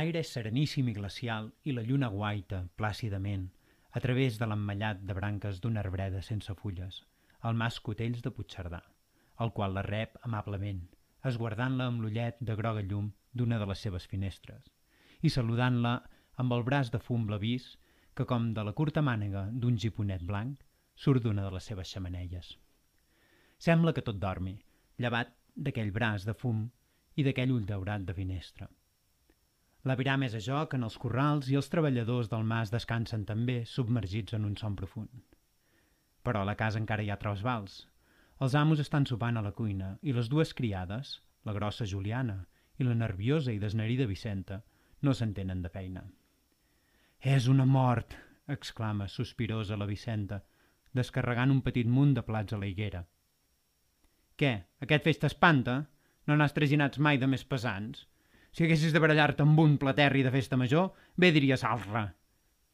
L'aire és sereníssim i glacial i la lluna guaita, plàcidament, a través de l'emmallat de branques d'una arbreda sense fulles, el mas Cotells de Puigcerdà, el qual la rep amablement, esguardant-la amb l'ullet de groga llum d'una de les seves finestres i saludant-la amb el braç de fum blavís que, com de la curta mànega d'un giponet blanc, surt d'una de les seves xamanelles. Sembla que tot dormi, llevat d'aquell braç de fum i d'aquell ull daurat de finestra. L'aviram és a joc en els corrals i els treballadors del mas descansen també, submergits en un son profund. Però a la casa encara hi ha trosbals. Els amos estan sopant a la cuina i les dues criades, la grossa Juliana i la nerviosa i desnerida Vicenta, no s'entenen de feina. És una mort, exclama sospirosa la Vicenta, descarregant un petit munt de plats a la higuera. Què, aquest feix t'espanta? No n'has traginats mai de més pesants? Si haguessis de barallar-te amb un platerri de festa major, bé diries alra,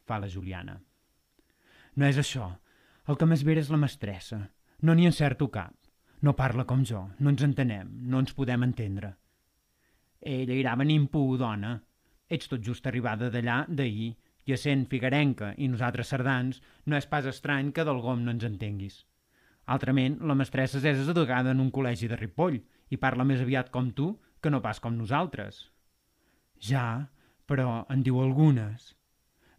fa la Juliana. No és això. El que més vera és la mestressa. No n'hi encerto cap. No parla com jo, no ens entenem, no ens podem entendre. Ella irà venint por, dona. Ets tot just arribada d'allà, d'ahir, i essent figarenca i nosaltres sardans, no és pas estrany que del gom no ens entenguis. Altrament, la mestressa és educada en un col·legi de Ripoll i parla més aviat com tu que no pas com nosaltres. Ja, però en diu algunes.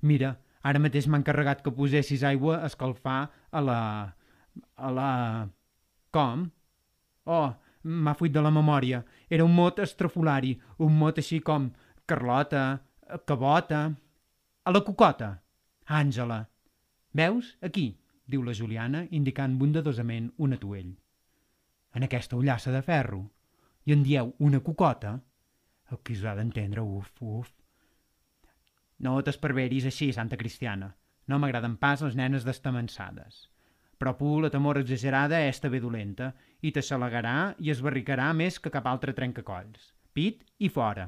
Mira, ara mateix m'han encarregat que posessis aigua a escalfar a la... a la... Com? Oh, m'ha fuit de la memòria. Era un mot estrafolari, un mot així com Carlota, Cabota... A la cocota. Àngela. Veus? Aquí, diu la Juliana, indicant bondadosament un atuell. En aquesta ullassa de ferro. I en dieu una cocota? El que us ha d'entendre, uf, uf. No t'esperveris així, santa cristiana. No m'agraden pas les nenes d'estamençades. Però pu la temor exagerada és també dolenta i t'assalegarà i es barricarà més que cap altre trencacolls. Pit i fora.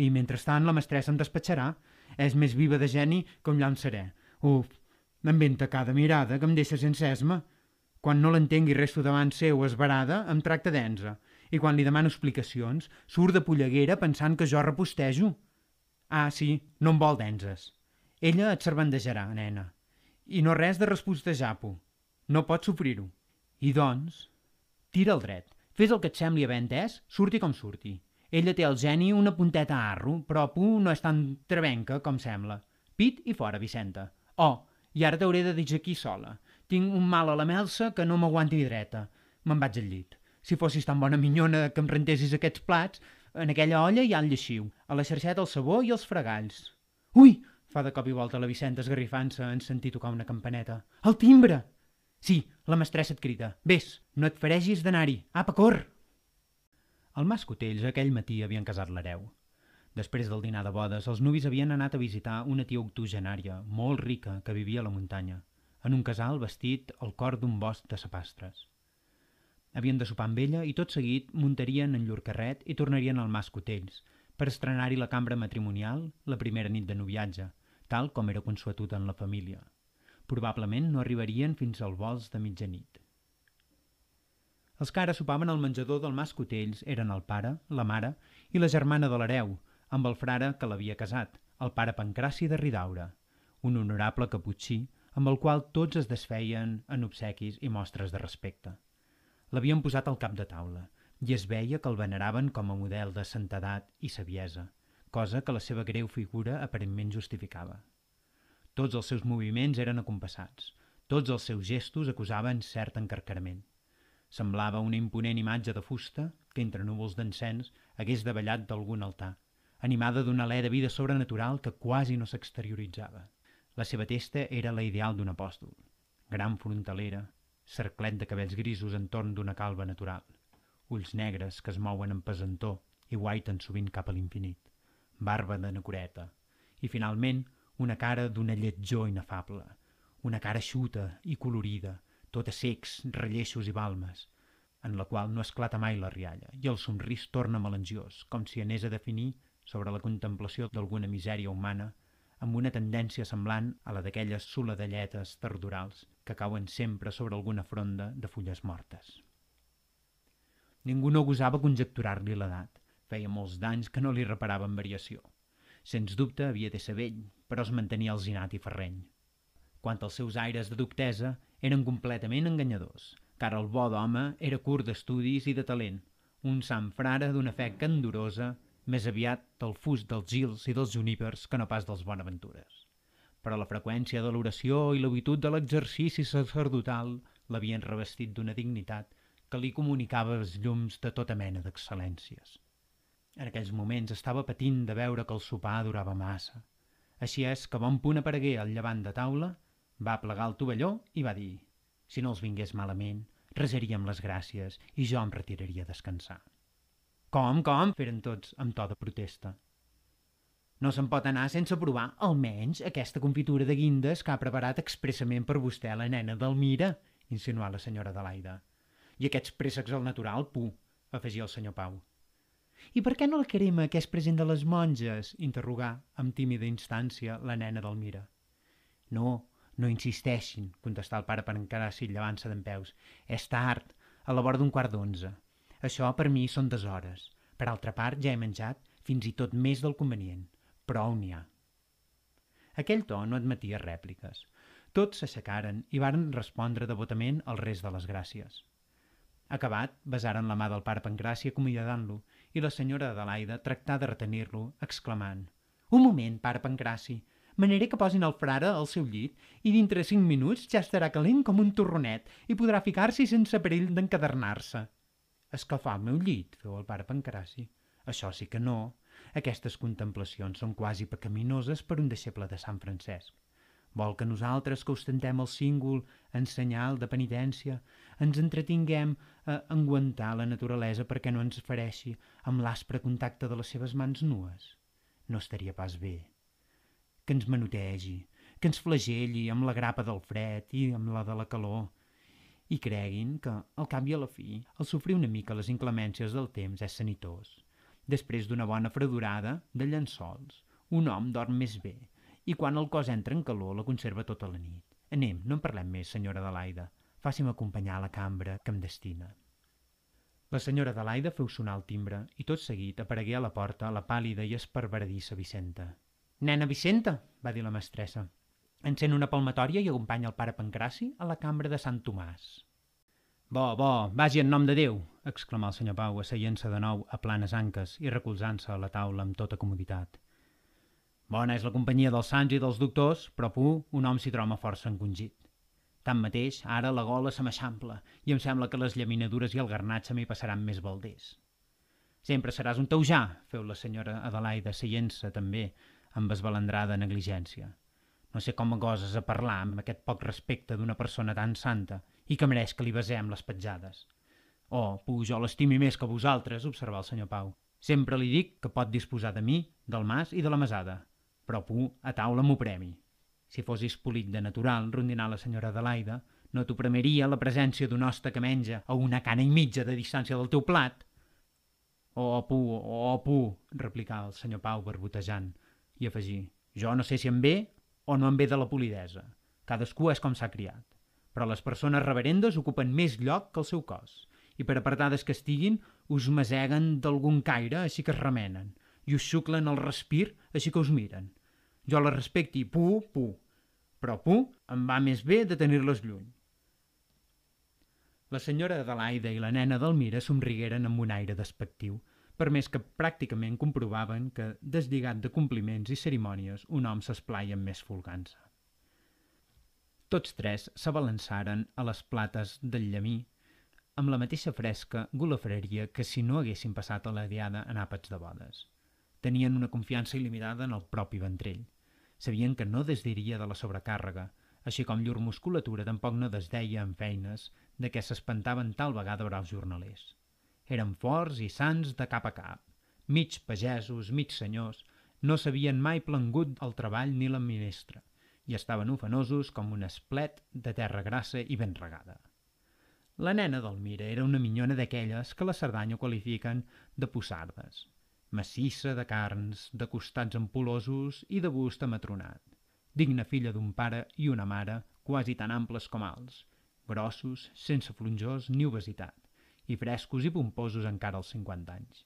I mentrestant la mestressa em despatxarà és més viva de geni que un llançaré. Uf, m'inventa cada mirada que em deixa sense esma. Quan no l'entengui resto davant seu esbarada, em tracta d'enza. I quan li demano explicacions, surt de polleguera pensant que jo repostejo. Ah, sí, no em vol d'enzes. Ella et servendejarà, nena. I no res de respostejar-po. No pots sofrir-ho. I doncs, tira el dret. Fes el que et sembli haver entès, surti com surti. Ella té el geni una punteta a arro, però Pu no és tan trebenca com sembla. Pit i fora, Vicenta. Oh, i ara t'hauré de dir aquí sola. Tinc un mal a la melsa que no m'aguanti dreta. Me'n vaig al llit. Si fossis tan bona minyona que em rentessis aquests plats, en aquella olla hi ha el lleixiu, a la xarxeta el sabó i els fregalls. Ui! fa de cop i volta la Vicenta esgarrifant-se en sentir tocar una campaneta. El timbre! Sí, la mestressa et crida. Ves, no et faregis d'anar-hi. Apa, cor! El mas Cotells aquell matí havien casat l'hereu. Després del dinar de bodes, els nuvis havien anat a visitar una tia octogenària, molt rica, que vivia a la muntanya, en un casal vestit al cor d'un bosc de sapastres. Havien de sopar amb ella i tot seguit muntarien en llur carret i tornarien al mas Cotells, per estrenar-hi la cambra matrimonial la primera nit de noviatge, tal com era consuetut en la família. Probablement no arribarien fins al vols de mitjanit. Els que ara sopaven al menjador del Mas Cotells eren el pare, la mare i la germana de l'hereu, amb el frare que l'havia casat, el pare Pancraci de Ridaura, un honorable caputxí amb el qual tots es desfeien en obsequis i mostres de respecte. L'havien posat al cap de taula i es veia que el veneraven com a model de santedat i saviesa, cosa que la seva greu figura aparentment justificava. Tots els seus moviments eren acompassats, tots els seus gestos acusaven cert encarcarament. Semblava una imponent imatge de fusta que entre núvols d'encens hagués davallat d'algun altar, animada d'un alè de vida sobrenatural que quasi no s'exterioritzava. La seva testa era la ideal d'un apòstol, gran frontalera, cerclet de cabells grisos entorn d'una calva natural, ulls negres que es mouen en pesantor i guaiten sovint cap a l'infinit, barba de nacoreta, i finalment una cara d'una lletjor inefable, una cara xuta i colorida, tota secs, relleixos i balmes, en la qual no esclata mai la rialla, i el somrís torna melangiós, com si anés a definir sobre la contemplació d'alguna misèria humana amb una tendència semblant a la d'aquelles soledelletes tardorals que cauen sempre sobre alguna fronda de fulles mortes. Ningú no gosava conjecturar-li l'edat. Feia molts d'anys que no li reparaven variació. Sens dubte havia de ser vell, però es mantenia alzinat i ferreny. Quant als seus aires de doctesa, eren completament enganyadors, car el bo d'home era curt d'estudis i de talent, un sant frare d'una fe candorosa, més aviat del fus dels gils i dels junipers que no pas dels bonaventures. Però la freqüència de l'oració i l'habitud de l'exercici sacerdotal l'havien revestit d'una dignitat que li comunicava els llums de tota mena d'excel·lències. En aquells moments estava patint de veure que el sopar durava massa. Així és que bon punt aparegué al llevant de taula, va plegar el tovalló i va dir si no els vingués malament, resaríem les gràcies i jo em retiraria a descansar. Com, com? feren tots amb to de protesta. No se'n pot anar sense provar almenys aquesta confitura de guindes que ha preparat expressament per vostè la nena d'Almira, insinuà la senyora Adelaida. I aquests préssecs al natural, pu, afegia el senyor Pau. I per què no la crema que és present de les monges? interrogà amb tímida instància la nena d'Almira. No, no insisteixin, contestà el pare per encarar si llevant-se d'en peus. És tard, a la vora d'un quart d'onze. Això per mi són deshores. Per altra part, ja he menjat fins i tot més del convenient. Prou n'hi ha. Aquell to no admetia rèpliques. Tots s'aixecaren i varen respondre devotament al rest de les gràcies. Acabat, besaren la mà del pare Pancràcia acomiadant-lo i la senyora Adelaida tractà de retenir-lo, exclamant «Un moment, pare Pancraci, manera que posin el frare al seu llit i dintre cinc minuts ja estarà calent com un torronet i podrà ficar-s'hi sense perill d'encadernar-se». «Escalfar el meu llit», feu el pare Pancraci. «Això sí que no. Aquestes contemplacions són quasi pecaminoses per un deixeble de Sant Francesc. Vol que nosaltres que ostentem el símbol en senyal de penitència ens entretinguem a enguantar la naturalesa perquè no ens fareixi amb l'aspre contacte de les seves mans nues? No estaria pas bé. Que ens manotegi, que ens flagelli amb la grapa del fred i amb la de la calor. I creguin que, al cap i a la fi, el sofrir una mica les inclemències del temps és sanitós. Després d'una bona fredurada de llençols, un home dorm més bé i quan el cos entra en calor la conserva tota la nit. Anem, no en parlem més, senyora Adelaida. Faci'm acompanyar a la cambra que em destina. La senyora Adelaida feu sonar el timbre i tot seguit aparegué a la porta la pàl·lida i esperveradissa Vicenta. «Nena Vicenta!» va dir la mestressa. Encén una palmatòria i acompanya el pare Pancraci a la cambra de Sant Tomàs. «Bo, bo, vagi en nom de Déu!» exclamà el senyor Pau, asseient-se de nou a planes anques i recolzant-se a la taula amb tota comoditat. Bona és la companyia dels sants i dels doctors, però pu, un home s'hi troba força encongit. Tanmateix, ara la gola se m'eixampla i em sembla que les llaminadures i el garnatge m'hi passaran més balders. Sempre seràs un taujà, feu la senyora Adelaida, seient-se també amb esbalandrada negligència. No sé com goses a parlar amb aquest poc respecte d'una persona tan santa i que mereix que li besem les petjades. Oh, pu, jo l'estimi més que vosaltres, observar el senyor Pau. Sempre li dic que pot disposar de mi, del mas i de la mesada, però pu, a taula m'ho premi. Si fossis polit de natural, rondinà la senyora Adelaida, no t'ho premeria la presència d'un hoste que menja a una cana i mitja de distància del teu plat? Oh, pu, oh, pu, replicà el senyor Pau barbotejant, i afegí, jo no sé si em ve o no em ve de la polidesa. Cadascú és com s'ha criat. Però les persones reverendes ocupen més lloc que el seu cos, i per apartades que estiguin, us maseguen d'algun caire, així que es remenen, i us xuclen el respir, així que us miren. Jo la respecti, pu, pu. Però pu, em va més bé de tenir-les lluny. La senyora Adelaida i la nena d'Almira somrigueren amb un aire despectiu, per més que pràcticament comprovaven que, deslligat de compliments i cerimònies, un home s'esplaia amb més folgança. Tots tres s'abalançaren a les plates del llamí amb la mateixa fresca golafreria que si no haguessin passat a la diada en àpats de bodes. Tenien una confiança il·limitada en el propi ventrell – Sabien que no desdiria de la sobrecàrrega, així com llur musculatura tampoc no desdeia en feines de què s'espantaven tal vegada braus jornalers. Eren forts i sants de cap a cap, mig pagesos, mig senyors, no s'havien mai plangut el treball ni la minestra, i estaven ofenosos com un esplet de terra grassa i ben regada. La nena del Mira era una minyona d'aquelles que la Cerdanya qualifiquen de possardes, massissa de carns, de costats ampulosos i de bust amatronat, digna filla d'un pare i una mare quasi tan amples com alts, grossos, sense flonjors ni obesitat, i frescos i pomposos encara als 50 anys.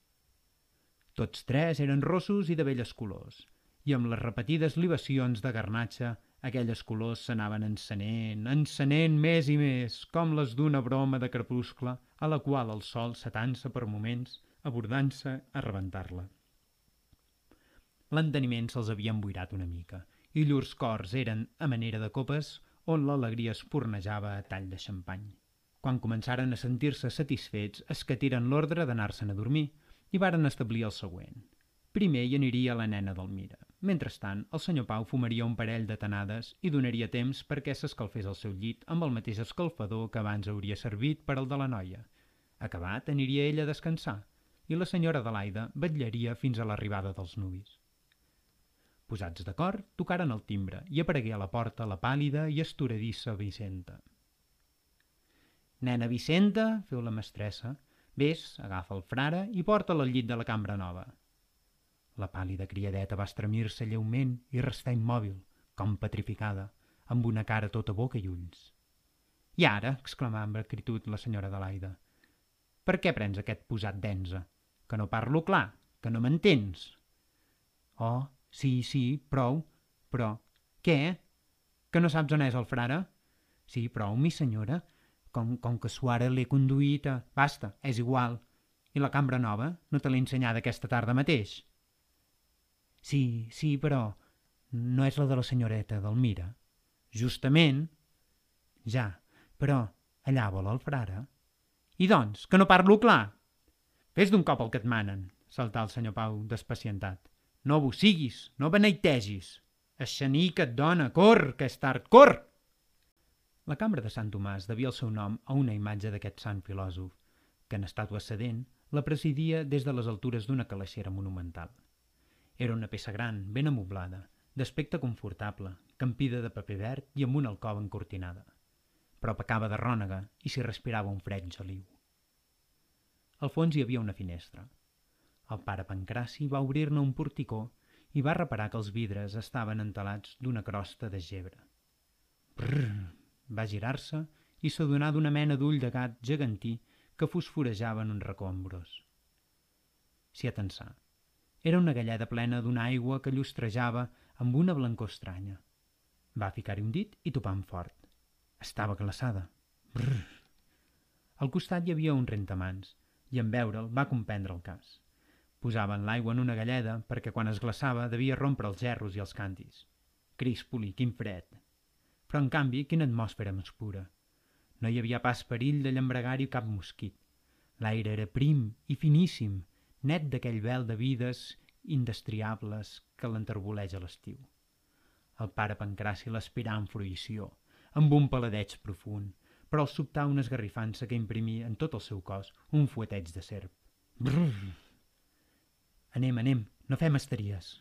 Tots tres eren rossos i de belles colors, i amb les repetides libacions de garnatxa aquelles colors s'anaven encenent, encenent més i més, com les d'una broma de crepuscle a la qual el sol s'atansa per moments, abordant-se a rebentar-la. L'enteniment se'ls havia emboirat una mica i llurs cors eren a manera de copes on l'alegria espurnejava a tall de xampany. Quan començaren a sentir-se satisfets, es tiren l'ordre d'anar-se'n a dormir i varen establir el següent. Primer hi aniria la nena del Mira. Mentrestant, el senyor Pau fumaria un parell de tanades i donaria temps perquè s'escalfés el seu llit amb el mateix escalfador que abans hauria servit per al de la noia. Acabat, aniria ella a descansar i la senyora Adelaida vetllaria fins a l'arribada dels nuvis. Posats d'acord, tocaren el timbre i aparegué a la porta la pàl·lida i estoradissa Vicenta. Nena Vicenta, feu la mestressa, vés, agafa el frare i porta'l al llit de la cambra nova. La pàl·lida criadeta va estremir-se lleument i restar immòbil, com petrificada, amb una cara tota boca i ulls. I ara, exclamà amb acritud la senyora Adelaida, per què prens aquest posat d'enza? Que no parlo clar, que no m'entens. Oh, Sí, sí, prou. Però, què? Que no saps on és el frare? Sí, prou, mi senyora. Com, com que suara l'he conduït a... Basta, és igual. I la cambra nova? No te l'he ensenyada aquesta tarda mateix? Sí, sí, però no és la de la senyoreta Delmira. Justament. Ja, però allà vol el frare. I doncs, que no parlo clar? Fes d'un cop el que et manen, saltà el senyor Pau, despacientat. No siguis, no beneitesis. Aixení que et dona, cor, que és tard, cor! La cambra de Sant Tomàs devia el seu nom a una imatge d'aquest sant filòsof, que en estàtua sedent la presidia des de les altures d'una calaixera monumental. Era una peça gran, ben amoblada, d'aspecte confortable, campida de paper verd i amb una alcova encortinada. Però pecava de rònega i s'hi respirava un fred geliu. Al fons hi havia una finestra, el pare Pancraci va obrir-ne un porticó i va reparar que els vidres estaven entelats d'una crosta de gebre. Brrr! Va girar-se i s'adonà d'una mena d'ull de gat gegantí que fosforejava en un racó ambrós. S'hi atensà. Era una galleda plena d'una aigua que llustrejava amb una blancor estranya. Va ficar-hi un dit i topar fort. Estava glaçada. Brrr! Al costat hi havia un rentamans i en veure'l va comprendre el cas. Posaven l'aigua en una galleda perquè quan es glaçava devia rompre els gerros i els cantis. Críspoli, quin fred! Però, en canvi, quina atmosfera més pura. No hi havia pas perill de llambregar-hi cap mosquit. L'aire era prim i finíssim, net d'aquell vel de vides indestriables que l'enterboleja l'estiu. El pare Pancraci l'aspirà amb fruïció, amb un paladeig profund, però al sobtar una esgarrifança que imprimia en tot el seu cos un fueteig de serp. Brrr! Anem, anem, no fem esteries.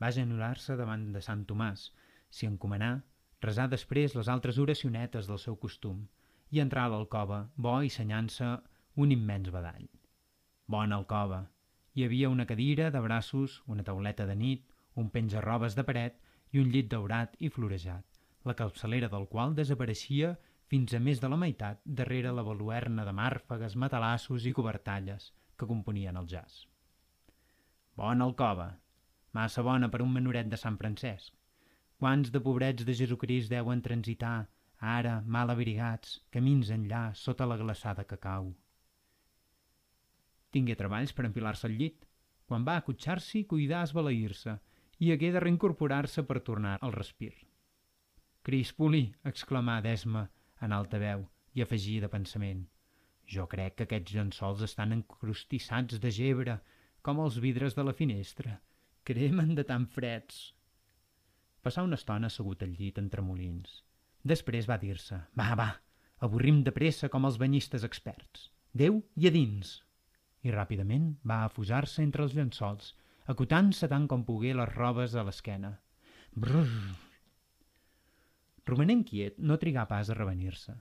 Va genolar-se davant de Sant Tomàs, s'hi encomanà, resar després les altres oracionetes del seu costum i entrar a l'alcova, bo i senyant-se un immens badall. Bona alcova. Hi havia una cadira de braços, una tauleta de nit, un penja-robes de paret i un llit daurat i florejat, la capçalera del qual desapareixia fins a més de la meitat darrere la baluerna de màrfegues, matalassos i cobertalles que componien el jazz. Bona alcova, massa bona per un menoret de Sant Francesc. Quants de pobrets de Jesucrist deuen transitar, ara, mal abrigats, camins enllà, sota la glaçada que cau. Tingué treballs per empilar-se al llit. Quan va acotxar-s'hi, cuidar esbalair-se i hagué de reincorporar-se per tornar al respir. Crispoli, exclamà Desma en alta veu i afegí de pensament. Jo crec que aquests llençols estan encrustissats de gebre com els vidres de la finestra. Cremen de tan freds. Passà una estona assegut al llit entre molins. Després va dir-se, va, va, avorrim de pressa com els banyistes experts. Déu i a dins. I ràpidament va afusar-se entre els llençols, acotant-se tant com pogué les robes a l'esquena. Brrr! Romanent quiet, no trigà pas a revenir-se.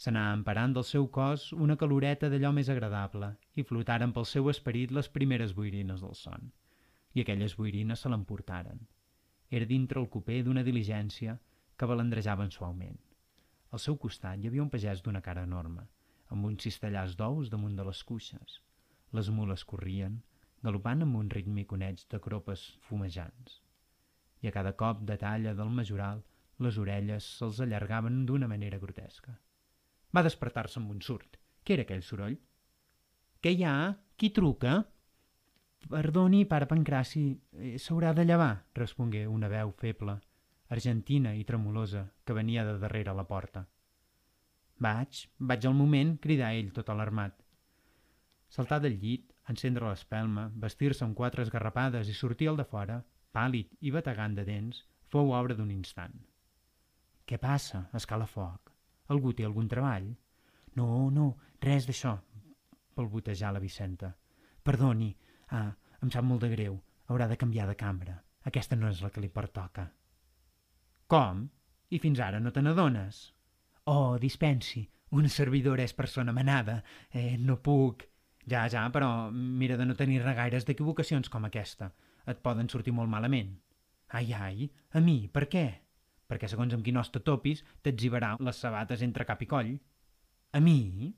S'anà emparant del seu cos una caloreta d'allò més agradable i flotaren pel seu esperit les primeres boirines del son. I aquelles boirines se l'emportaren. Era dintre el cupé d'una diligència que balandrejaven suaument. Al seu costat hi havia un pagès d'una cara enorme, amb uns cistellars d'ous damunt de les cuixes. Les mules corrien, galopant amb un rítmic de cropes fumejants. I a cada cop de talla del majoral, les orelles se'ls allargaven d'una manera grotesca. Va despertar-se amb un surt. Què era aquell soroll? Què hi ha? Qui truca? Perdoni, pare Pancraci, eh, s'haurà de llevar, respongué una veu feble, argentina i tremolosa, que venia de darrere la porta. Vaig, vaig al moment, cridà ell tot alarmat. Saltar del llit, encendre l'espelma, vestir-se amb quatre esgarrapades i sortir al de fora, pàl·lid i bategant de dents, fou obra d'un instant. Què passa? Escalafoc. Algú té algun treball? No, no, res d'això, balbotejar la Vicenta. Perdoni, ah, em sap molt de greu, haurà de canviar de cambra. Aquesta no és la que li pertoca. Com? I fins ara no te n'adones? Oh, dispensi, una servidora és persona manada. Eh, no puc... Ja, ja, però mira de no tenir gaires d'equivocacions com aquesta. Et poden sortir molt malament. Ai, ai, a mi, per què? Perquè segons amb quin os te topis, les sabates entre cap i coll. A mi?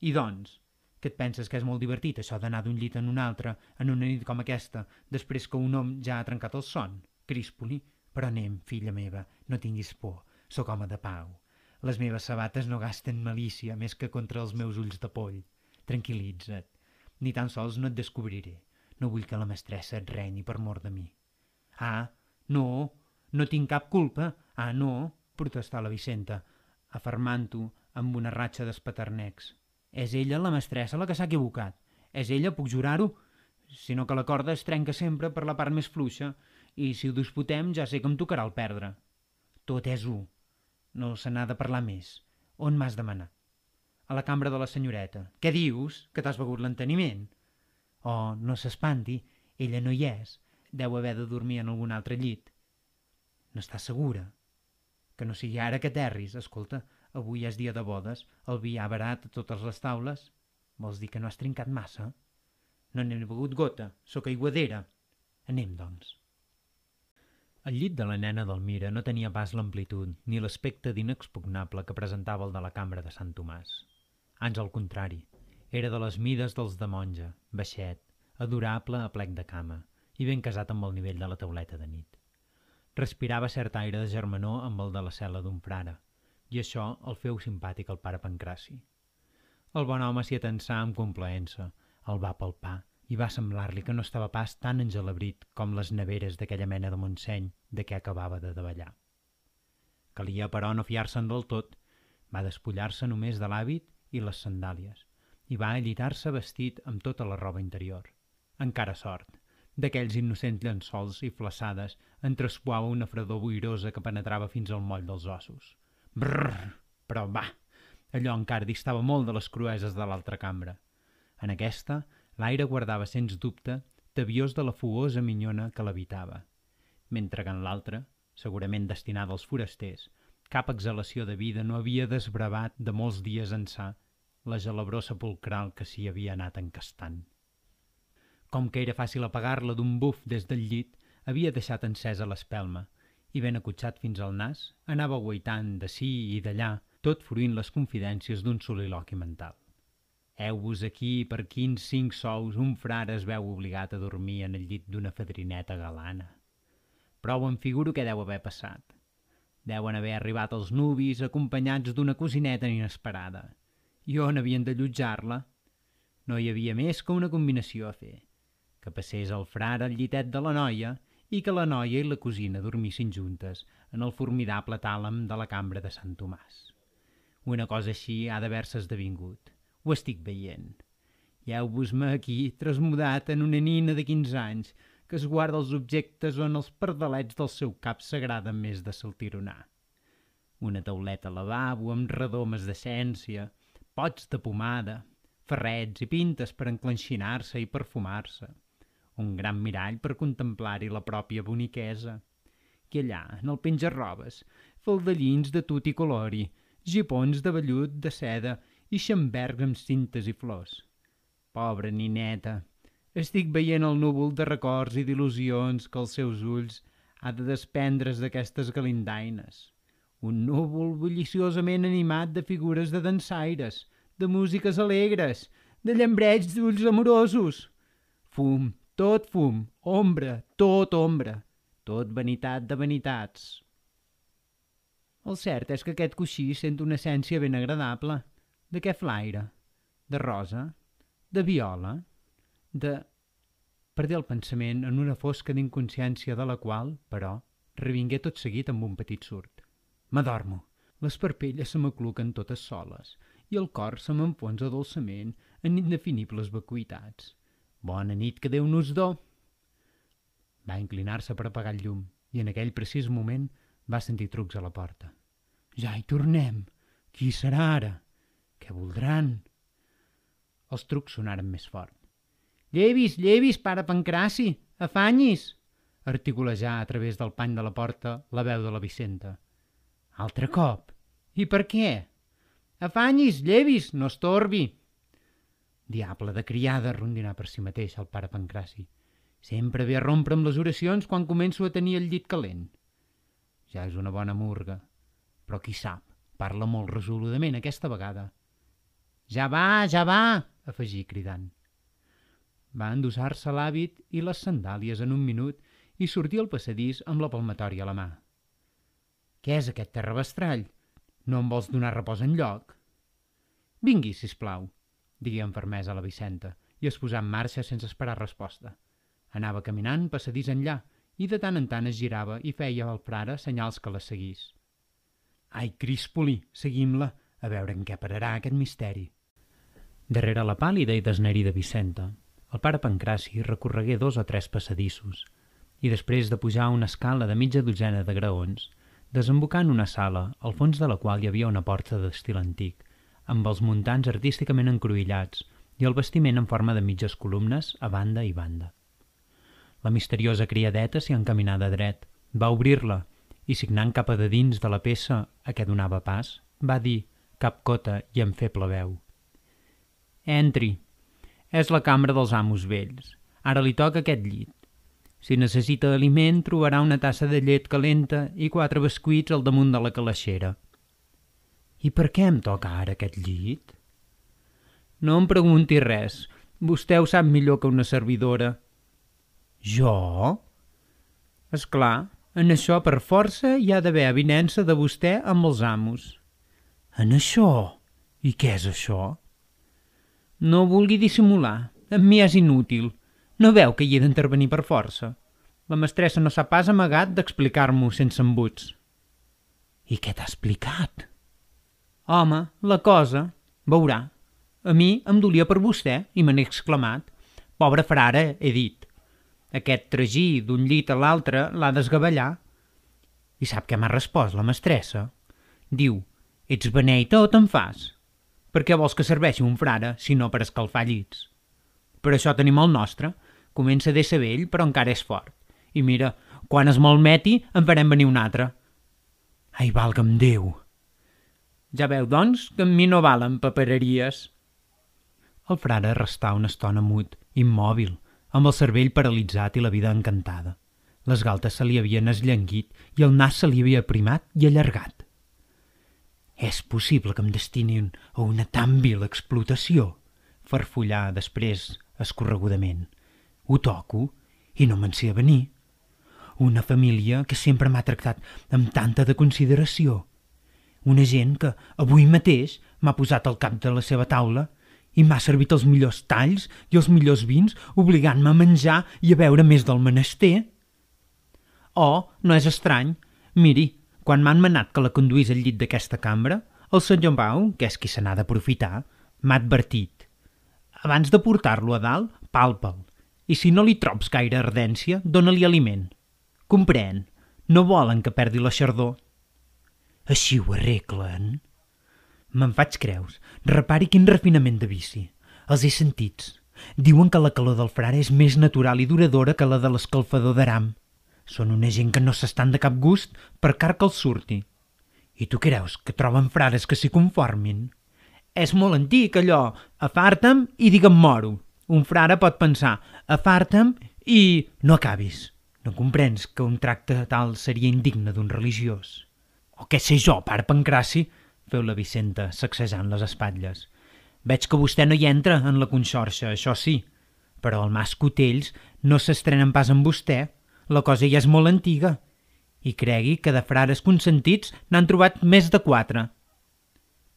I doncs, que et penses que és molt divertit això d'anar d'un llit en un altre en una nit com aquesta, després que un home ja ha trencat el son? Críspoli, però anem, filla meva, no tinguis por, sóc home de pau. Les meves sabates no gasten malícia més que contra els meus ulls de poll. Tranquil·litza't, ni tan sols no et descobriré. No vull que la mestressa et renyi per mort de mi. Ah, no, no tinc cap culpa. Ah, no, protestà la Vicenta, afermant-ho amb una ratxa d'espaternecs. És ella, la mestressa, la que s'ha equivocat. És ella, puc jurar-ho, sinó que la corda es trenca sempre per la part més fluixa i si ho disputem ja sé que em tocarà el perdre. Tot és un. No se n'ha de parlar més. On m'has demanat? A la cambra de la senyoreta. Què dius? Que t'has begut l'enteniment? Oh, no s'espanti, ella no hi és. Deu haver de dormir en algun altre llit. N'estàs segura? Que no sigui ara que terris, escolta, Avui és dia de bodes, el vi ha barat a totes les taules. Vols dir que no has trincat massa? No n'he begut gota, sóc aiguadera. Anem, doncs. El llit de la nena del Mira no tenia pas l'amplitud ni l'aspecte d'inexpugnable que presentava el de la cambra de Sant Tomàs. Ans al contrari, era de les mides dels de monja, baixet, adorable a plec de cama i ben casat amb el nivell de la tauleta de nit. Respirava cert aire de germanor amb el de la cel·la d'un frare, i això el feu simpàtic al pare Pancraci. El bon home s'hi atensà amb complaença, el va palpar i va semblar-li que no estava pas tan engelabrit com les neveres d'aquella mena de Montseny de què acabava de davallar. Calia, però, no fiar-se'n del tot. Va despullar-se només de l'hàbit i les sandàlies i va allitar-se vestit amb tota la roba interior. Encara sort. D'aquells innocents llençols i flaçades en traspuava una fredor boirosa que penetrava fins al moll dels ossos. Brrr, però va, allò encara distava molt de les crueses de l'altra cambra. En aquesta, l'aire guardava sens dubte tabiós de la fogosa minyona que l'habitava, mentre que en l'altra, segurament destinada als forasters, cap exhalació de vida no havia desbravat de molts dies ençà la gelabró sepulcral que s'hi havia anat encastant. Com que era fàcil apagar-la d'un buf des del llit, havia deixat encesa l'espelma, i ben acotxat fins al nas, anava guaitant d'ací i d'allà, tot fruint les confidències d'un soliloqui mental. Heu-vos aquí per quins cinc sous un frare es veu obligat a dormir en el llit d'una fadrineta galana. Prou em figuro què deu haver passat. Deuen haver arribat els nubis acompanyats d'una cosineta inesperada. I on havien de llutjar-la? No hi havia més que una combinació a fer. Que passés el frare al llitet de la noia i que la noia i la cosina dormissin juntes en el formidable tàlem de la cambra de Sant Tomàs. Una cosa així ha d'haver-se esdevingut. Ho estic veient. Lleu-vos-me aquí, trasmudat en una nina de 15 anys, que es guarda els objectes on els pardalets del seu cap s'agraden més de saltironar. Una tauleta lavabo amb redomes d'essència, pots de pomada, ferrets i pintes per enclenxinar-se i perfumar-se, un gran mirall per contemplar-hi la pròpia boniquesa. I allà, en el penjarrobes, faldellins de tut i colori, gipons de vellut de seda i xambergs amb cintes i flors. Pobra nineta, estic veient el núvol de records i d'il·lusions que els seus ulls ha de desprendre's d'aquestes galindaines. Un núvol bulliciosament animat de figures de dansaires, de músiques alegres, de llambreig d'ulls amorosos. Fum, tot fum, ombra, tot ombra, tot vanitat de vanitats. El cert és que aquest coixí sent una essència ben agradable. De què flaire? De rosa? De viola? De... Perdé el pensament en una fosca d'inconsciència de la qual, però, revingué tot seguit amb un petit surt. M'adormo. Les parpelles se m'acluquen totes soles i el cor se m'enfonsa dolçament en indefinibles vacuïtats. Bona nit, que Déu nos do! Va inclinar-se per apagar el llum i en aquell precís moment va sentir trucs a la porta. Ja hi tornem! Qui serà ara? Què voldran? Els trucs sonaren més fort. Llevis, llevis, pare Pancraci! Afanyis! Articulejar a través del pany de la porta la veu de la Vicenta. Altre cop. I per què? Afanyis, llevis, no estorbi! Diable de criada, rondinar per si mateix el pare Pancraci. Sempre ve a rompre amb les oracions quan començo a tenir el llit calent. Ja és una bona murga, però qui sap, parla molt resoludament aquesta vegada. Ja va, ja va, afegí cridant. Va endossar-se l'hàbit i les sandàlies en un minut i sortir al passadís amb la palmatòria a la mà. Què és aquest terrabestrall? No em vols donar repòs en lloc? Vingui, si plau, digué amb fermesa la Vicenta, i es posà en marxa sense esperar resposta. Anava caminant passadís enllà i de tant en tant es girava i feia al frare senyals que la seguís. Ai, Críspoli, seguim-la, a veure en què pararà aquest misteri. Darrere la pàlida i desnerida Vicenta, el pare Pancraci recorregué dos o tres passadissos i després de pujar una escala de mitja dotzena de graons, desembocant una sala, al fons de la qual hi havia una porta d'estil antic, amb els muntants artísticament encruïllats i el vestiment en forma de mitges columnes a banda i banda. La misteriosa criadeta s'hi encaminada dret, va obrir-la i, signant cap a de dins de la peça a què donava pas, va dir, cap cota i amb feble veu. Entri. És la cambra dels amos vells. Ara li toca aquest llit. Si necessita aliment, trobarà una tassa de llet calenta i quatre bescuits al damunt de la calaixera. I per què em toca ara aquest llit? No em pregunti res. Vostè ho sap millor que una servidora. Jo? És clar, en això per força hi ha d'haver avinença de vostè amb els amos. En això? I què és això? No vulgui dissimular. Amb mi és inútil. No veu que hi he d'intervenir per força. La mestressa no s'ha pas amagat d'explicar-m'ho sense embuts. I què t'ha explicat? Home, la cosa, veurà. A mi em dolia per vostè i me n'he exclamat. Pobre frare, he dit. Aquest tragí d'un llit a l'altre l'ha d'esgavellar. I sap què m'ha respost la mestressa? Diu, ets beneita o te'n fas? Per què vols que serveixi un frare si no per escalfar llits? Per això tenim el nostre. Comença d'ésser vell, però encara és fort. I mira, quan es malmeti, en farem venir un altre. Ai, valga'm Déu! Ja veu, doncs, que amb mi no valen papereries. El frare restà una estona mut, immòbil, amb el cervell paralitzat i la vida encantada. Les galtes se li havien esllenguit i el nas se li havia primat i allargat. És possible que em destinin a una tan vil explotació? Farfollar després, escorregudament. Ho toco i no me'n sé venir. Una família que sempre m'ha tractat amb tanta de consideració una gent que avui mateix m'ha posat al cap de la seva taula i m'ha servit els millors talls i els millors vins, obligant-me a menjar i a beure més del menester. Oh, no és estrany. Miri, quan m'han manat que la conduís al llit d'aquesta cambra, el senyor Bau, que és qui se n'ha d'aprofitar, m'ha advertit. Abans de portar-lo a dalt, palpa'l. I si no li trobs gaire ardència, dóna-li aliment. Comprèn. No volen que perdi la xardor. Així ho arreglen? Me'n faig creus. Repari quin refinament de vici. Els he sentits. Diuen que la calor del frare és més natural i duradora que la de l'escalfador d'aram. Són una gent que no s'estan de cap gust per car que els surti. I tu creus que troben frares que s'hi conformin? És molt antic, allò. Afarta'm i digue'm moro. Un frare pot pensar, afarta'm i no acabis. No comprens que un tracte tal seria indigne d'un religiós. O què sé jo, pare Pancraci? Feu la Vicenta, sacsejant les espatlles. Veig que vostè no hi entra en la conxorxa, això sí. però el mas Cotells no s'estrenen pas amb vostè. La cosa ja és molt antiga. I cregui que de frares consentits n'han trobat més de quatre.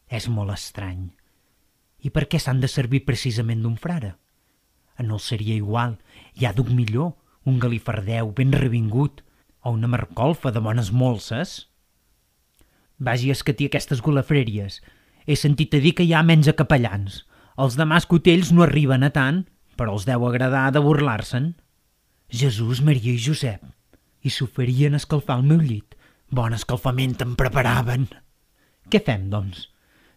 És molt estrany. I per què s'han de servir precisament d'un frare? No seria igual, hi ha duc millor, un galifardeu ben revingut, o una marcolfa de bones molses. Vagi a escatir aquestes golafreries. He sentit a dir que hi ha menys capellans. Els de Mascotells no arriben a tant, però els deu agradar de burlar-se'n. Jesús, Maria i Josep. I s'oferien escalfar el meu llit. Bon escalfament em preparaven. Què fem, doncs?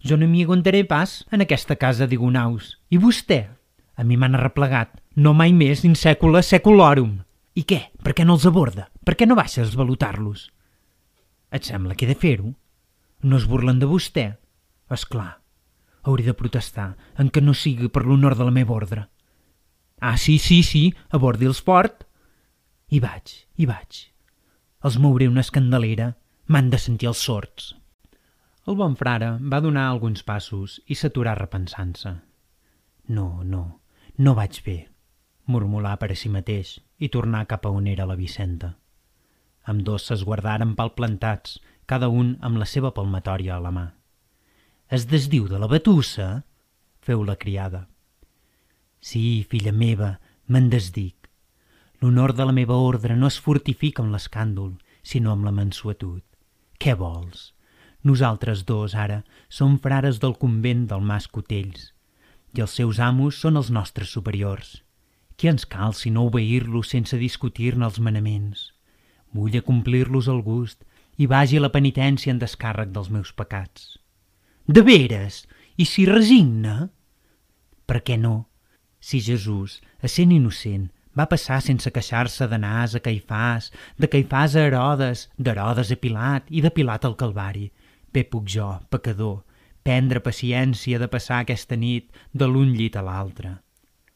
Jo no m'hi aguantaré pas en aquesta casa d'Igunaus. I vostè? A mi m'han arreplegat. No mai més in secula seculorum. I què? Per què no els aborda? Per què no baixa a esvalutar-los? Et sembla que he de fer-ho? No es burlen de vostè? És clar. Hauré de protestar en que no sigui per l'honor de la meva ordre. Ah, sí, sí, sí, abordi-els fort. I vaig, i vaig. Els mouré una escandalera, m'han de sentir els sords. El bon frare va donar alguns passos i s'aturà repensant-se. No, no, no vaig bé, murmulà per a si mateix i tornar cap a on era la Vicenta. Amb dos s'esguardaren palplantats, cada un amb la seva palmatòria a la mà. Es desdiu de la batussa? Feu la criada. Sí, filla meva, me'n desdic. L'honor de la meva ordre no es fortifica amb l'escàndol, sinó amb la mansuetud. Què vols? Nosaltres dos, ara, som frares del convent del Mas Cotells, i els seus amos són els nostres superiors. Què ens cal si no obeir-los sense discutir-ne els manaments? Vull acomplir-los al gust i vagi la penitència en descàrrec dels meus pecats. De veres? I si resigna? Per què no? Si Jesús, essent innocent, va passar sense queixar-se d'Anàs a Caifàs, de Caifàs a Herodes, d'Herodes a Pilat i de Pilat al Calvari, bé puc jo, pecador, prendre paciència de passar aquesta nit de l'un llit a l'altre.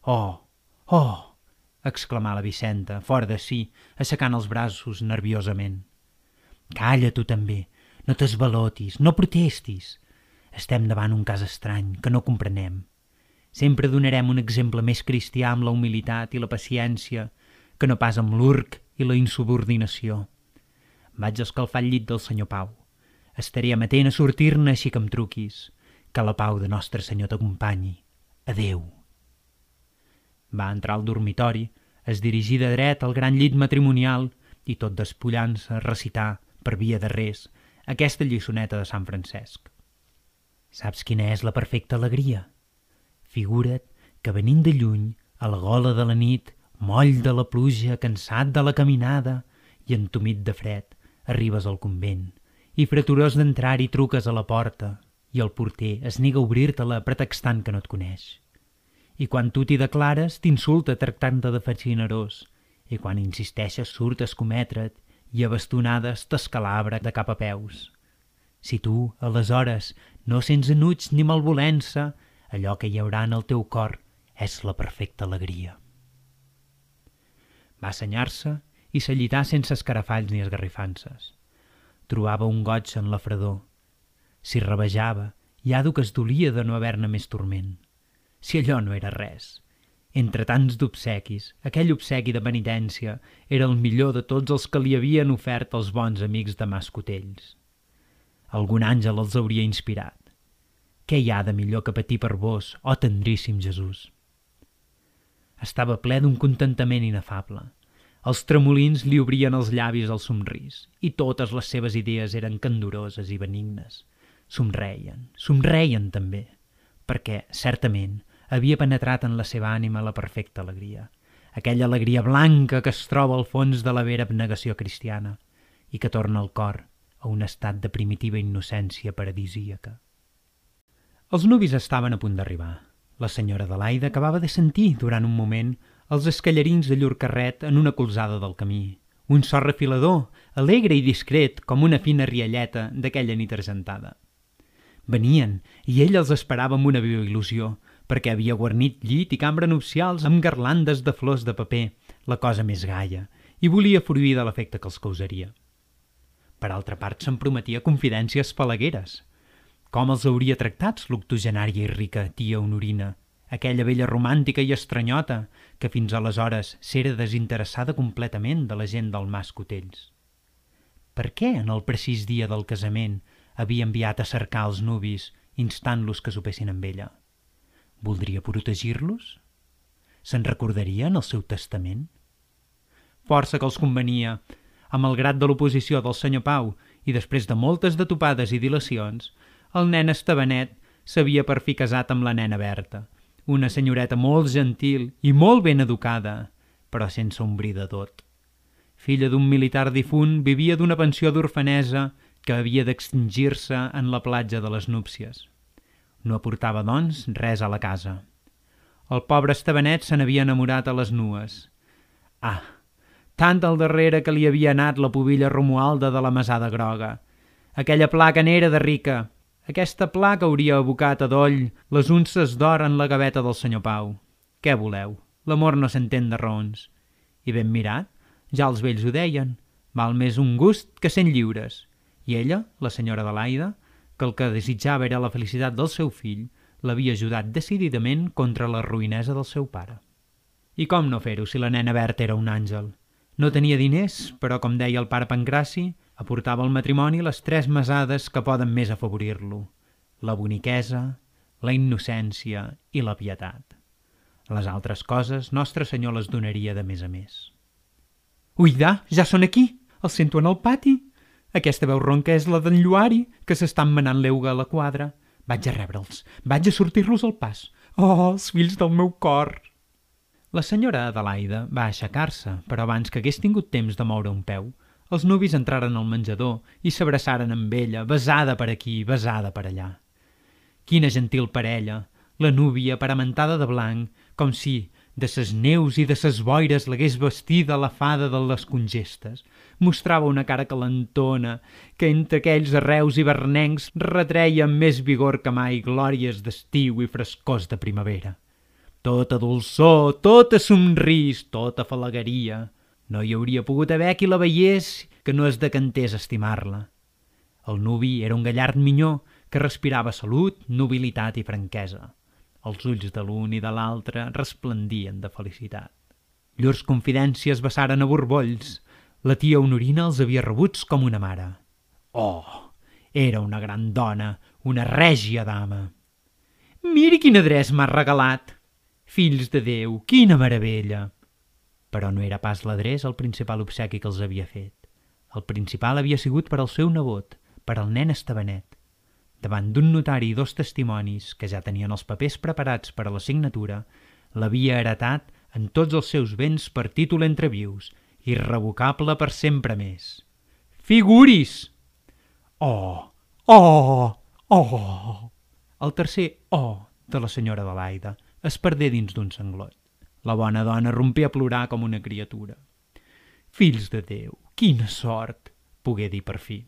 Oh, oh! exclamà la Vicenta, fora de si, aixecant els braços nerviosament. Calla tu també, no t'esvalotis, no protestis. Estem davant un cas estrany que no comprenem. Sempre donarem un exemple més cristià amb la humilitat i la paciència que no pas amb l'urc i la insubordinació. Vaig escalfar el llit del senyor Pau. Estaré amatent a sortir-ne així que em truquis. Que la pau de Nostre Senyor t'acompanyi. Adeu. Va entrar al dormitori, es dirigí de dret al gran llit matrimonial i tot despullant-se recitar, per via de res, aquesta lliçoneta de Sant Francesc. Saps quina és la perfecta alegria? Figura't que venint de lluny, a la gola de la nit, moll de la pluja, cansat de la caminada i entumit de fred, arribes al convent i freturós d'entrar-hi truques a la porta i el porter es nega a obrir-te-la pretextant que no et coneix. I quan tu t'hi declares, t'insulta tractant-te de fascinerós i quan insisteixes surt a escometre't i a bastonades t'escalabra de cap a peus. Si tu, aleshores, no sents enuig ni malvolença, allò que hi haurà en el teu cor és la perfecta alegria. Va assenyar-se i s'allità sense escarafalls ni esgarrifances. Trobava un goig en la fredor. S'hi rebejava i que es dolia de no haver-ne més torment. Si allò no era res. Entre tants d'obsequis, aquell obsequi de penitència era el millor de tots els que li havien ofert els bons amics de Mascotells. Algun àngel els hauria inspirat. Què hi ha de millor que patir per vos, oh tendríssim Jesús? Estava ple d'un contentament inefable. Els tremolins li obrien els llavis al somrís i totes les seves idees eren candoroses i benignes. Somreien, somreien també, perquè, certament, havia penetrat en la seva ànima la perfecta alegria, aquella alegria blanca que es troba al fons de la vera abnegació cristiana i que torna el cor a un estat de primitiva innocència paradisíaca. Els nuvis estaven a punt d'arribar. La senyora Adelaida acabava de sentir, durant un moment, els escallarins de llur carret en una colzada del camí. Un so refilador, alegre i discret, com una fina rialleta d'aquella nit argentada. Venien, i ell els esperava amb una viva il·lusió, perquè havia guarnit llit i cambra nupcials amb garlandes de flors de paper, la cosa més gaia, i volia fruir de l'efecte que els causaria. Per altra part, se'n prometia confidències falagueres – com els hauria tractats l'octogenària i rica tia Honorina, aquella vella romàntica i estranyota que fins aleshores s'era desinteressada completament de la gent del Mas Cotells. Per què en el precís dia del casament havia enviat a cercar els nubis instant-los que sopessin amb ella? Voldria protegir-los? Se'n recordaria en el seu testament? Força que els convenia, amb el grat de l'oposició del senyor Pau i després de moltes detopades i dilacions, el nen Estebanet s'havia per fi casat amb la nena Berta, una senyoreta molt gentil i molt ben educada, però sense ombrir de tot. Filla d'un militar difunt, vivia d'una pensió d'orfanesa que havia d'extingir-se en la platja de les núpcies. No aportava, doncs, res a la casa. El pobre Estebanet se n'havia enamorat a les nues. Ah, tant al darrere que li havia anat la pubilla romualda de la mesada groga. Aquella placa n'era de rica. Aquesta placa hauria abocat a doll les unces d'or en la gaveta del senyor Pau. Què voleu? L'amor no s'entén de raons. I ben mirat, ja els vells ho deien, val més un gust que cent lliures. I ella, la senyora Adelaida, que el que desitjava era la felicitat del seu fill, l'havia ajudat decididament contra la ruïnesa del seu pare. I com no fer-ho si la nena Berta era un àngel? No tenia diners, però, com deia el pare Pancraci, aportava al matrimoni les tres mesades que poden més afavorir-lo. La boniquesa, la innocència i la pietat. Les altres coses Nostre Senyor les donaria de més a més. Uidà, ja són aquí! Els sento en el pati! Aquesta veu ronca és la d'en Lluari, que s'estan manant l'euga a la quadra. Vaig a rebre'ls, vaig a sortir-los al pas. Oh, els fills del meu cor! La senyora Adelaida va aixecar-se, però abans que hagués tingut temps de moure un peu, els nuvis entraren al menjador i s'abraçaren amb ella, besada per aquí, besada per allà. Quina gentil parella, la núvia paramentada de blanc, com si, de ses neus i de ses boires l'hagués vestida la fada de les congestes. Mostrava una cara calentona, que entre aquells arreus i bernencs retreia amb més vigor que mai glòries d'estiu i frescors de primavera. Tota dolçor, tota somrís, tota falagueria. No hi hauria pogut haver qui la veiés que no es decantés estimar-la. El nuvi era un gallard minyó que respirava salut, nobilitat i franquesa. Els ulls de l'un i de l'altre resplendien de felicitat. Llurs confidències vessaren a borbolls. La tia Honorina els havia rebuts com una mare. Oh, era una gran dona, una règia dama. Miri quin adreç m'ha regalat! Fills de Déu, quina meravella! Però no era pas l'adreç el principal obsequi que els havia fet. El principal havia sigut per al seu nebot, per al nen Estebanet. Davant d'un notari i dos testimonis, que ja tenien els papers preparats per a la signatura, l'havia heretat en tots els seus béns per títol entre vius, irrevocable per sempre més. Figuris! Oh! Oh! Oh! El tercer oh de la senyora de l'Aida es perdé dins d'un sanglot. La bona dona rompé a plorar com una criatura. Fills de Déu, quina sort! pogué dir per fi.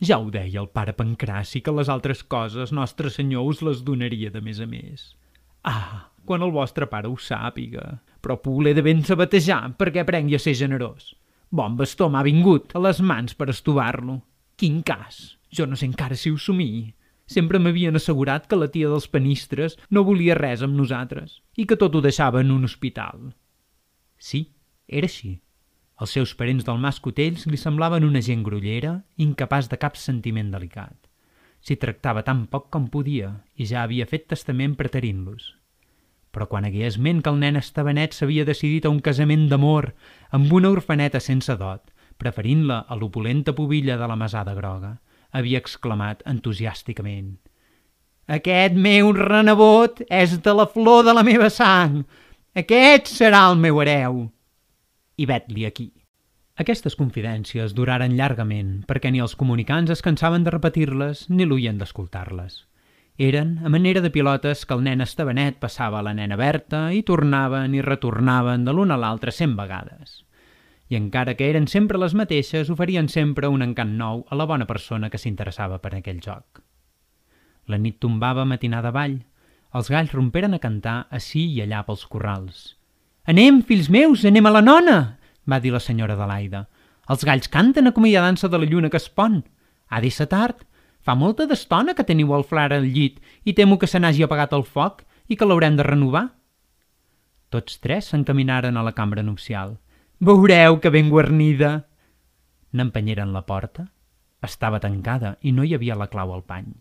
Ja ho deia el pare Pancraci, que les altres coses Nostre Senyor us les donaria de més a més. Ah, quan el vostre pare ho sàpiga. Però Pule de ben sabatejar perquè aprengui a ser generós. Bon bastó m'ha vingut a les mans per estovar-lo. Quin cas! Jo no sé encara si ho somii. Sempre m'havien assegurat que la tia dels panistres no volia res amb nosaltres i que tot ho deixava en un hospital. Sí, era així. Els seus parents del Mas Cotells li semblaven una gent grollera, incapaç de cap sentiment delicat. S'hi tractava tan poc com podia i ja havia fet testament preterint-los. Però quan hagué esment que el nen Estebanet s'havia decidit a un casament d'amor amb una orfaneta sense dot, preferint-la a l'opulenta pubilla de la mesada groga, havia exclamat entusiàsticament «Aquest meu renebot és de la flor de la meva sang! Aquest serà el meu hereu!» i vet-li aquí. Aquestes confidències duraren llargament perquè ni els comunicants es cansaven de repetir-les ni l'oien d'escoltar-les. Eren a manera de pilotes que el nen Estebanet passava a la nena Berta i tornaven i retornaven de l'una a l'altra cent vegades. I encara que eren sempre les mateixes, oferien sempre un encant nou a la bona persona que s'interessava per aquell joc. La nit tombava matinada avall. Els galls romperen a cantar ací i allà pels corrals. Anem, fills meus, anem a la nona, va dir la senyora Adelaida. Els galls canten acomiadant-se de la lluna que es pon. Ha de ser tard. Fa molta d'estona que teniu el flar al llit i temo que se n'hagi apagat el foc i que l'haurem de renovar. Tots tres s'encaminaren a la cambra nupcial. Veureu que ben guarnida! N'empenyeren la porta. Estava tancada i no hi havia la clau al pany.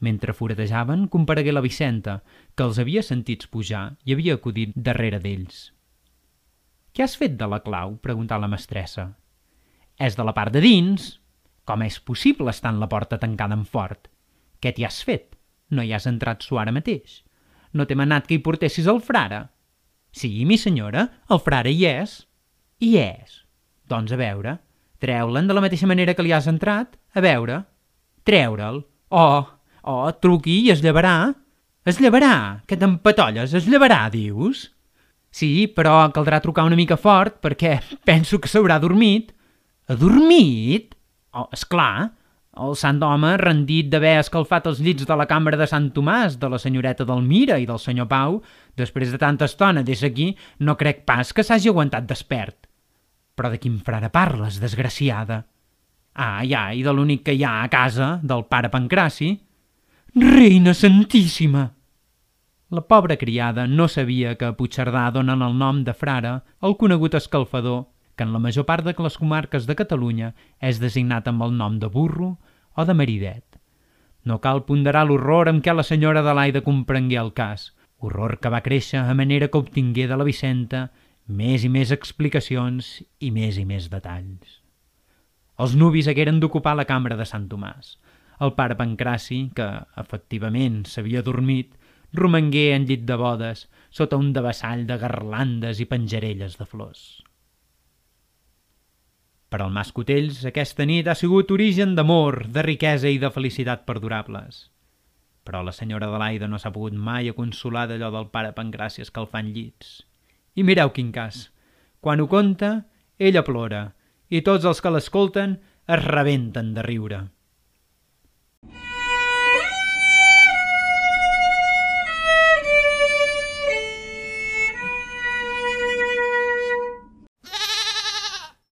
Mentre foratejaven, comparegué la Vicenta, que els havia sentits pujar i havia acudit darrere d'ells. «Què has fet de la clau?» preguntà la mestressa. «És de la part de dins. Com és possible estar en la porta tancada en fort? Què t'hi has fet? No hi has entrat su ara mateix. No t'he manat que hi portessis el frare?» «Sí, mi senyora, el frare hi és». «Hi és?» «Doncs a veure, treu-le'n de la mateixa manera que li has entrat. A veure, treure'l. Oh, oh, truqui i es llevarà. Es llevarà, que t'empatolles, es llevarà, dius?» Sí, però caldrà trucar una mica fort perquè penso que s'haurà dormit. Adormit? Oh, és clar, el sant home, rendit d'haver escalfat els llits de la cambra de Sant Tomàs, de la senyoreta Delmira i del senyor Pau, després de tanta estona des aquí, no crec pas que s'hagi aguantat despert. Però de quin frare parles, desgraciada? Ah, ja, i de l'únic que hi ha a casa, del pare Pancraci. Reina Santíssima! La pobra criada no sabia que a Puigcerdà donen el nom de frare el conegut escalfador, que en la major part de les comarques de Catalunya és designat amb el nom de burro o de maridet. No cal ponderar l'horror amb què la senyora Adelaida comprengué el cas, horror que va créixer a manera que obtingué de la Vicenta més i més explicacions i més i més detalls. Els nuvis hagueren d'ocupar la cambra de Sant Tomàs. El pare Pancraci, que efectivament s'havia dormit, romangué en llit de bodes, sota un devessall de garlandes i penjarelles de flors. Per al Mas Cotells, aquesta nit ha sigut origen d'amor, de riquesa i de felicitat perdurables. Però la senyora Adelaida no s'ha pogut mai a consolar d'allò del pare Pancràcia escalfant llits. I mireu quin cas. Quan ho conta, ella plora, i tots els que l'escolten es rebenten de riure.